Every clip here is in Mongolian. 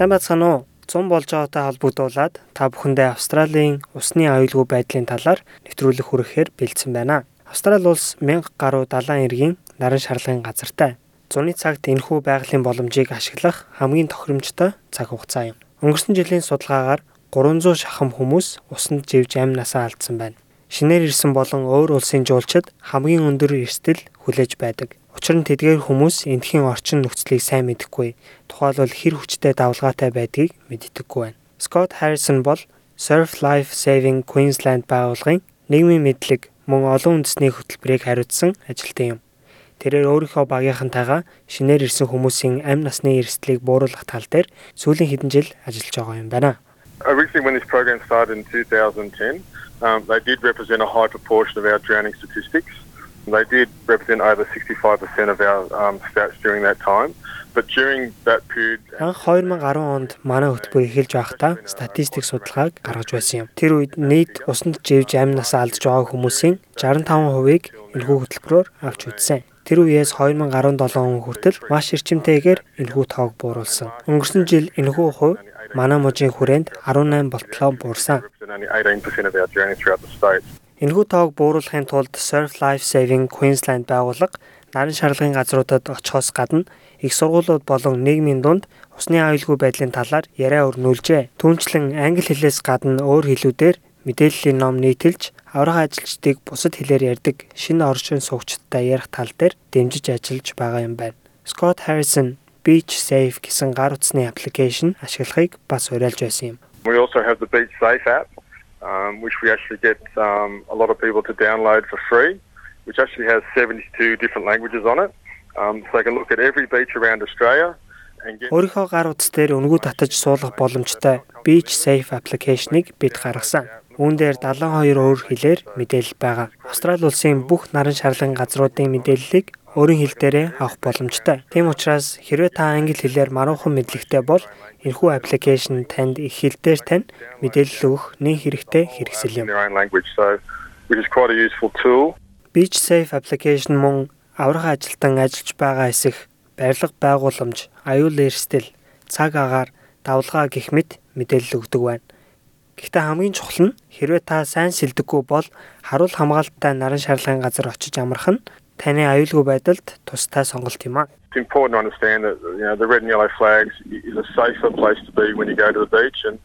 Сайн бацхан уу? 100 болж байгаатай холбогдуулаад та бүхэндээ Австралийн усны аюулгүй байдлын талаар нэвтрүүлэг хүргэхээр бэлдсэн байна. Австрали улс 1000 гаруй далайн эргийн наран шарлагын газартай. Зуны цагт энэхүү байгалийн боломжийг ашиглах хамгийн тохиромжтой цаг хугацаа юм. Өнгөрсөн жилийн судалгаагаар 300 шахам хүмүүс усанд живж амнасаа алдсан байна. Шинээр ирсэн болон өөр улсын жуулчид хамгийн өндөр эрсдэл хүлээж байдаг. Учир нь тэдгээр хүмүүс эндхийн орчин нөхцөлийг сайн мэдэхгүй, тухайлбал хэр хүчтэй давлгаатай байдгийг мэддэггүй байна. Scott Harrison бол Surf Life Saving Queensland байгууллагын нийгмийн мэдлэг мөн олон үндэсний хөтөлбөрийг хариуцсан ажилтан юм. Тэрээр өөрийнхөө багийнхантайгаа шинээр ирсэн хүмүүсийн амь насны эрсдлийг бууруулах тал дээр сүүлийн хэдэн жил ажиллаж байгаа юм байна. Originally when this program started in 2010, um, they did represent a high proportion of our drowning statistics. They did represent over 65% of our um, stats during that time. But during that period Анх 2010 онд манай хөтөлбөр эхэлж байхдаа статистик судалгааг гаргаж байсан юм. Тэр үед нийт усанд живж амнаас алдж байгаа хүмүүсийн 65%-ыг энэхүү хөтөлбөрөөр авч үзсэн. Тэр үеэс 2017 он хүртэл маш эрчимтэйгээр энэхүү тоог бууруулсан. Өнгөрсөн жил энэхүү хувь манай мужийн хүрээнд 18 болтлоо буурсан. Энэхүү тоог бууруулахын тулд Surf Life Saving Queensland байгууллага наран шарлагын газруудад очихоос гадна их сургуулиуд болон нийгмийн дунд усны аюулгүй байдлын талаар яриа өрнүүлжээ. Түүнчлэн англи хэлээс гадна өөр хэлүүдээр мэдээллийн ном нийтэлж аврах ажилчдыг бусад хэлээр ярьдаг шинэ орчин суугчдтай ярих тал дээр дэмжиж ажиллаж байгаа юм байна. Scott Harrison Beach Safe гэсэн гар утасны аппликейшн ашиглахыг бас уриалж байсан юм. We also have the Beach Safe app um, which we actually get um, a lot of people to download for free, which actually has 72 different languages on it. Um, so they can look at every beach around Australia. Өөрийнхөө гар утас дээр өнгөө татаж суулгах боломжтой Beach Safe аппликейшнийг бид гаргасан. Үүн дээр 72 өөр хэлээр мэдээлэл байгаа. Австрали улсын бүх наран шарлагын газруудын мэдээллийг өөрийн хэл дээрээ авах боломжтой. Тийм учраас хэрвээ та англи хэлээр маруухан мэдлэгтэй бол энэхүү аппликейшн танд их хэл дээр тань мэдээлэл өгөх нэг хэрэгтэй хэрэгсэл юм. Beach Safe application мөн аврах ажилтан ажиллаж байгаа хэсэг барилга байгууламж, аюул эрсдэл, цаг агаар, давлгаа гэх мэт мэдээлэл өгдөг байна. Гэхдээ хамгийн чухал нь хэрвээ та сайн сэлдэггүй бол харуул хамгаалттай наран шарлагын газар очиж амрах нь таны аюулгүй байдалд тустай сонголт юм аа. It's important to understand that you know the red and yellow flags is a safer place to be when you go to the beach and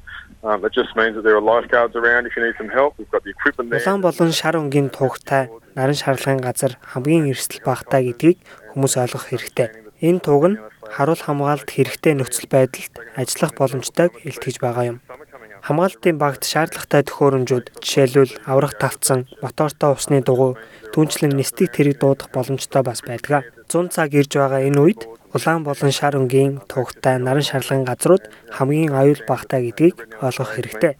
Um, it just means that there are lifeguards around if you need some help. We've got the equipment there. Улаан болон шар өнгийн тугтай наран шарлагын газар хамгийн эрсдэл багтаа гэдгийг хүмүүс ойлгох хэрэгтэй. Энэ туг нь харуул хамгаалалт хэрэгтэй нөхцөл байдалд ажиллах боломжтойг илтгэж байгаа юм. Хамгаалтын багт шаардлагатай төхөөрөмжүүд жишээлбэл аврах тавцсан, мотортой усны дугуй, түнчлэн нисдэг тэрэг дуудах боломжтой бас байдаг. 100 цаг ирж байгаа энэ үед улаан болон шар өнгийн тугтай наран шарлагын газрууд хамгийн аюул багтаа гэдгийг ойлгох хэрэгтэй.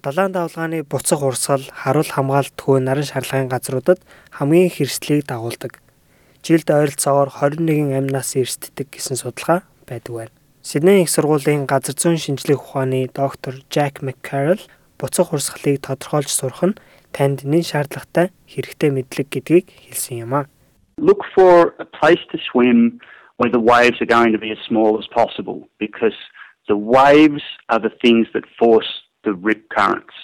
Далайн давлгааны буцах урсгал, харуул хамгаалтгүй наран шарлагын газруудад хамгийн хэрэгслийг дагуулдаг. Жилд ойролцоогоор 21 амнаас эрсддэг гэсэн судалгаа байдаг байна. Сидней их сургуулийн газар зүйн шинжлэх ухааны доктор Jack McCarroll буцах урсгалыг тодорхойлж сурах нь танд нэн шаардлагатай хэрэгтэй мэдлэг гэдгийг хэлсэн юм а. Look for a place to swim where the waves are going to be as small as possible because the waves are the things that force the rip currents.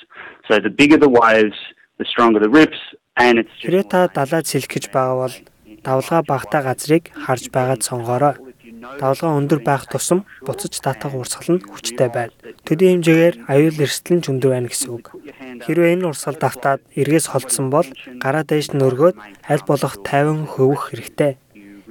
So the bigger the waves, the stronger the rips and it's Хэрэг та далайд сэлэх гэж байгаа бол давлгаа багтаа газрыг харж байгаад сонгоорой. Давлгаа өндөр байх тусам буцаж татах урсгал нь хүчтэй байна. Төдий хэмжээгээр аюул эрсдэл нь өндөр байна гэсэн үг. Хэрвээ энэ урсгал давтаад эргээс холдсон бол гараа дээш нь өргөөд аль болох 50 хөвөх хэрэгтэй.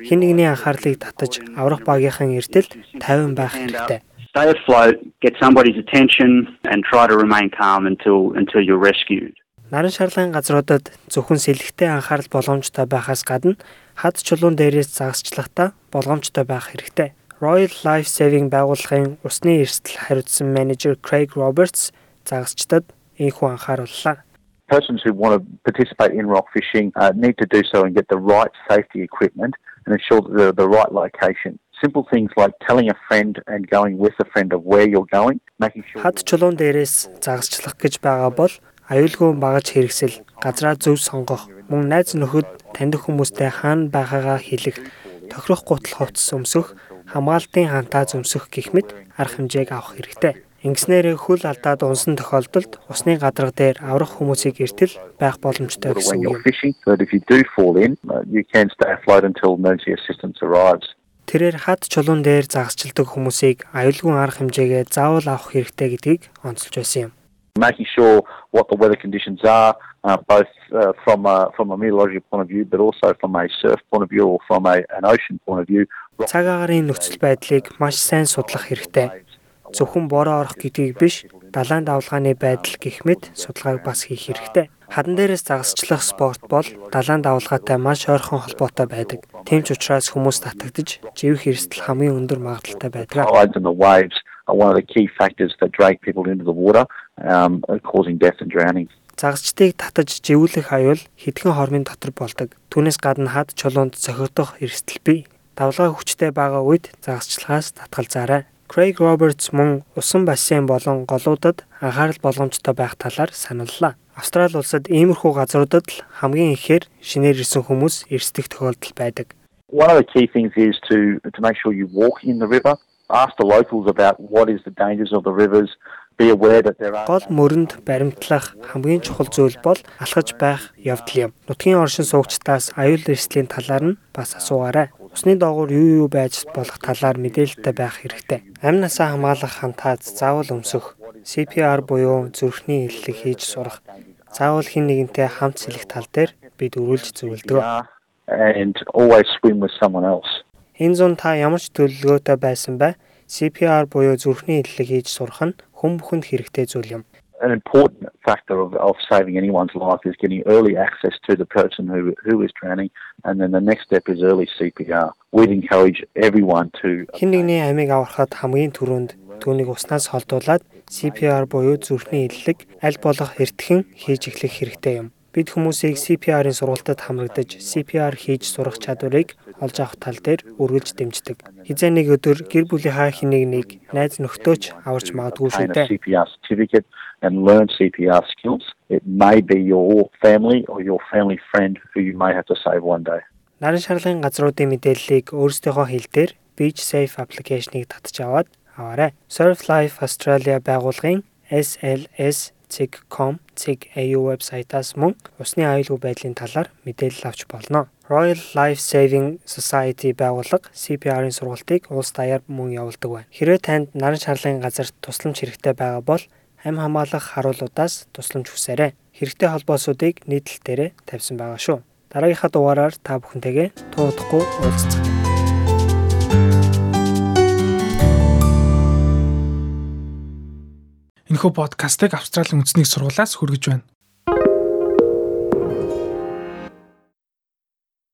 Хин нэгний анхаарлыг татаж аврах багийнхан эртэл 50 байх хэрэгтэй. Stay afloat, get somebody's attention and try to remain calm until until you're rescued. Наран шарлагын газруудад зөвхөн сэлгэхтэй анхаарал боломжтой байхаас гадна хад чулуун дээрээс загасчлахтаа болгоомжтой байх хэрэгтэй. Royal Life Saving байгууллагын усны эрсдэл хариуцсан менежер Craig Roberts загасчдад энэхүү анхаарууллаа. persons who want to participate in rock fishing uh, need to do so and get the right safety equipment and ensure that they're the right location. Simple things like telling a friend and going with a friend of where you're going, making sure Хад чулуун дээрээс загасчлах гэж байгаа бол аюулгүй багаж хэрэгсэл, газраа зөв сонгох, мөн найз нөхөд таньдаг хүмүүстэй хаана байгаагаа хэлэх, тохирох гутал хувцас өмсөх, хамгаалтын хантаа зөмсөх гэх мэт арга хэмжээг авах хэрэгтэй. Ингэснээр хөл алдаад унсан тохиолдолд усны гадарга дээр аврах хүмүүсийг эртэл байх боломжтой гэсэн үг uh. Тэрээр хад чулуун дээр загасчилдаг хүмүүсийг аюулгүй арга хэмжээгээ заавал авах хэрэгтэй гэдгийг онцолж байсан юм. Making sure what the weather conditions are, uh, both uh, from a, from a meteorological point of view, but also from a surf point of view or from a, an ocean point of view. Цаг агарын нөхцөл байдлыг маш сайн судлах хэрэгтэй. Зөвхөн бороо орох гэдгийг биш, далайн давлгааны байдал гэх мэт судалгааг бас хийх хэрэгтэй. Хадан дээрээс загасчлах спорт бол далайн давлгаатай маш ойрхон холбоотой байдаг. Тийм ч учраас хүмүүс татагдж, живэх эрсдэл хамгийн өндөр магадлалтай байдаг. Are one of the key factors that drag people into the water, um, causing death and drowning. Загасчдыг татаж живүүлэх аюул хэдхэн хормын дотор болдог. Түүнээс гадна хад чулуунд цохигдох эрсдэл бий. Давлгаа хүчтэй байгаа үед загасчлагаас татгалзаарай. Craig Roberts мөн усан бассейн болон голуудад анхаарал болгоомжтой байх талаар саналлаа. Австрали улсад иймэрхүү газруудад л хамгийн ихээр шинээр ирсэн хүмүүс эрсдэх тохиолдол байдаг. One of the key things is to to make sure you walk in the river. Ask the locals about what is the dangers of the rivers. Гол мөрөнд баримтлах хамгийн чухал зүйл бол алхаж байх явдал юм. Нутгийн оршин суугчдаас аюул эрсдлийн талаар нь бас асуугаарай. Усны доогуур юу юу байж болох талаар мэдээлэлтэй байх хэрэгтэй. Амь насаа хамгаалах хантаад заавал өмсөх, CPR буюу зүрхний хэллэг хийж сурах, заавал хэн нэгэнтэй хамт сэлэх тал дээр бид өрүүлж зөвлөдөг. and always swim with someone else. Энэ зун та ямар ч төлөвлөгөөтэй байсан бай CPR буюу зүрхний хэллэг хийж сурах нь хүн бүхэнд хэрэгтэй зүйл юм. An important factor of, of saving anyone's life is getting early access to the person who who is drowning, and then the next step is early CPR. We'd encourage everyone to Хэн нэгний амийг аврахад хамгийн түрүүнд түүнийг уснаас холдуулаад CPR буюу зүрхний хэллэг аль болох эртхэн хийж эхлэх хэрэгтэй юм. Бид хүмүүсийг CPR-ын сургалтад хамрагдаж CPR хийж сурах чадварыг олж авах тал дээр үргэлж дэмждэг. Хизээ нэг өдөр гэр бүлийнхаа хэнийг нэг найз нөхдөөч аварч магадгүй шүү дээ. And learn CPR skills. It may be your family or your family friend who you may have to save one day. Наран шарлагын газруудын мэдээллийг өөрсдийнхөө хэл дээр Beach Safe аппликейшнийг татж аваад аваарай. Surf Life Australia байгууллагын SLS.com.au вебсайтаас мөн усны аюулгүй байдлын талаар мэдээлэл авч болно. Royal Life Saving Society байгууллага CPR-ын сургалтыг улс даяар мөн явуулдаг байна. Хэрвээ танд наран шарлагын газарт тусламж хэрэгтэй байгаа бол амь хамгаалах харуулуудаас тусламж хүсээрэй. Хэрэгтэй холбоосуудыг нийтлэл дээр тавьсан байгаа шүү. Дараагийнхаа дугаараар та бүхэнтэйгээ туудахгүй уулзцгаая. Энэхүү подкастыг Австралийн үндэсний сургуулиас хүргэж байна.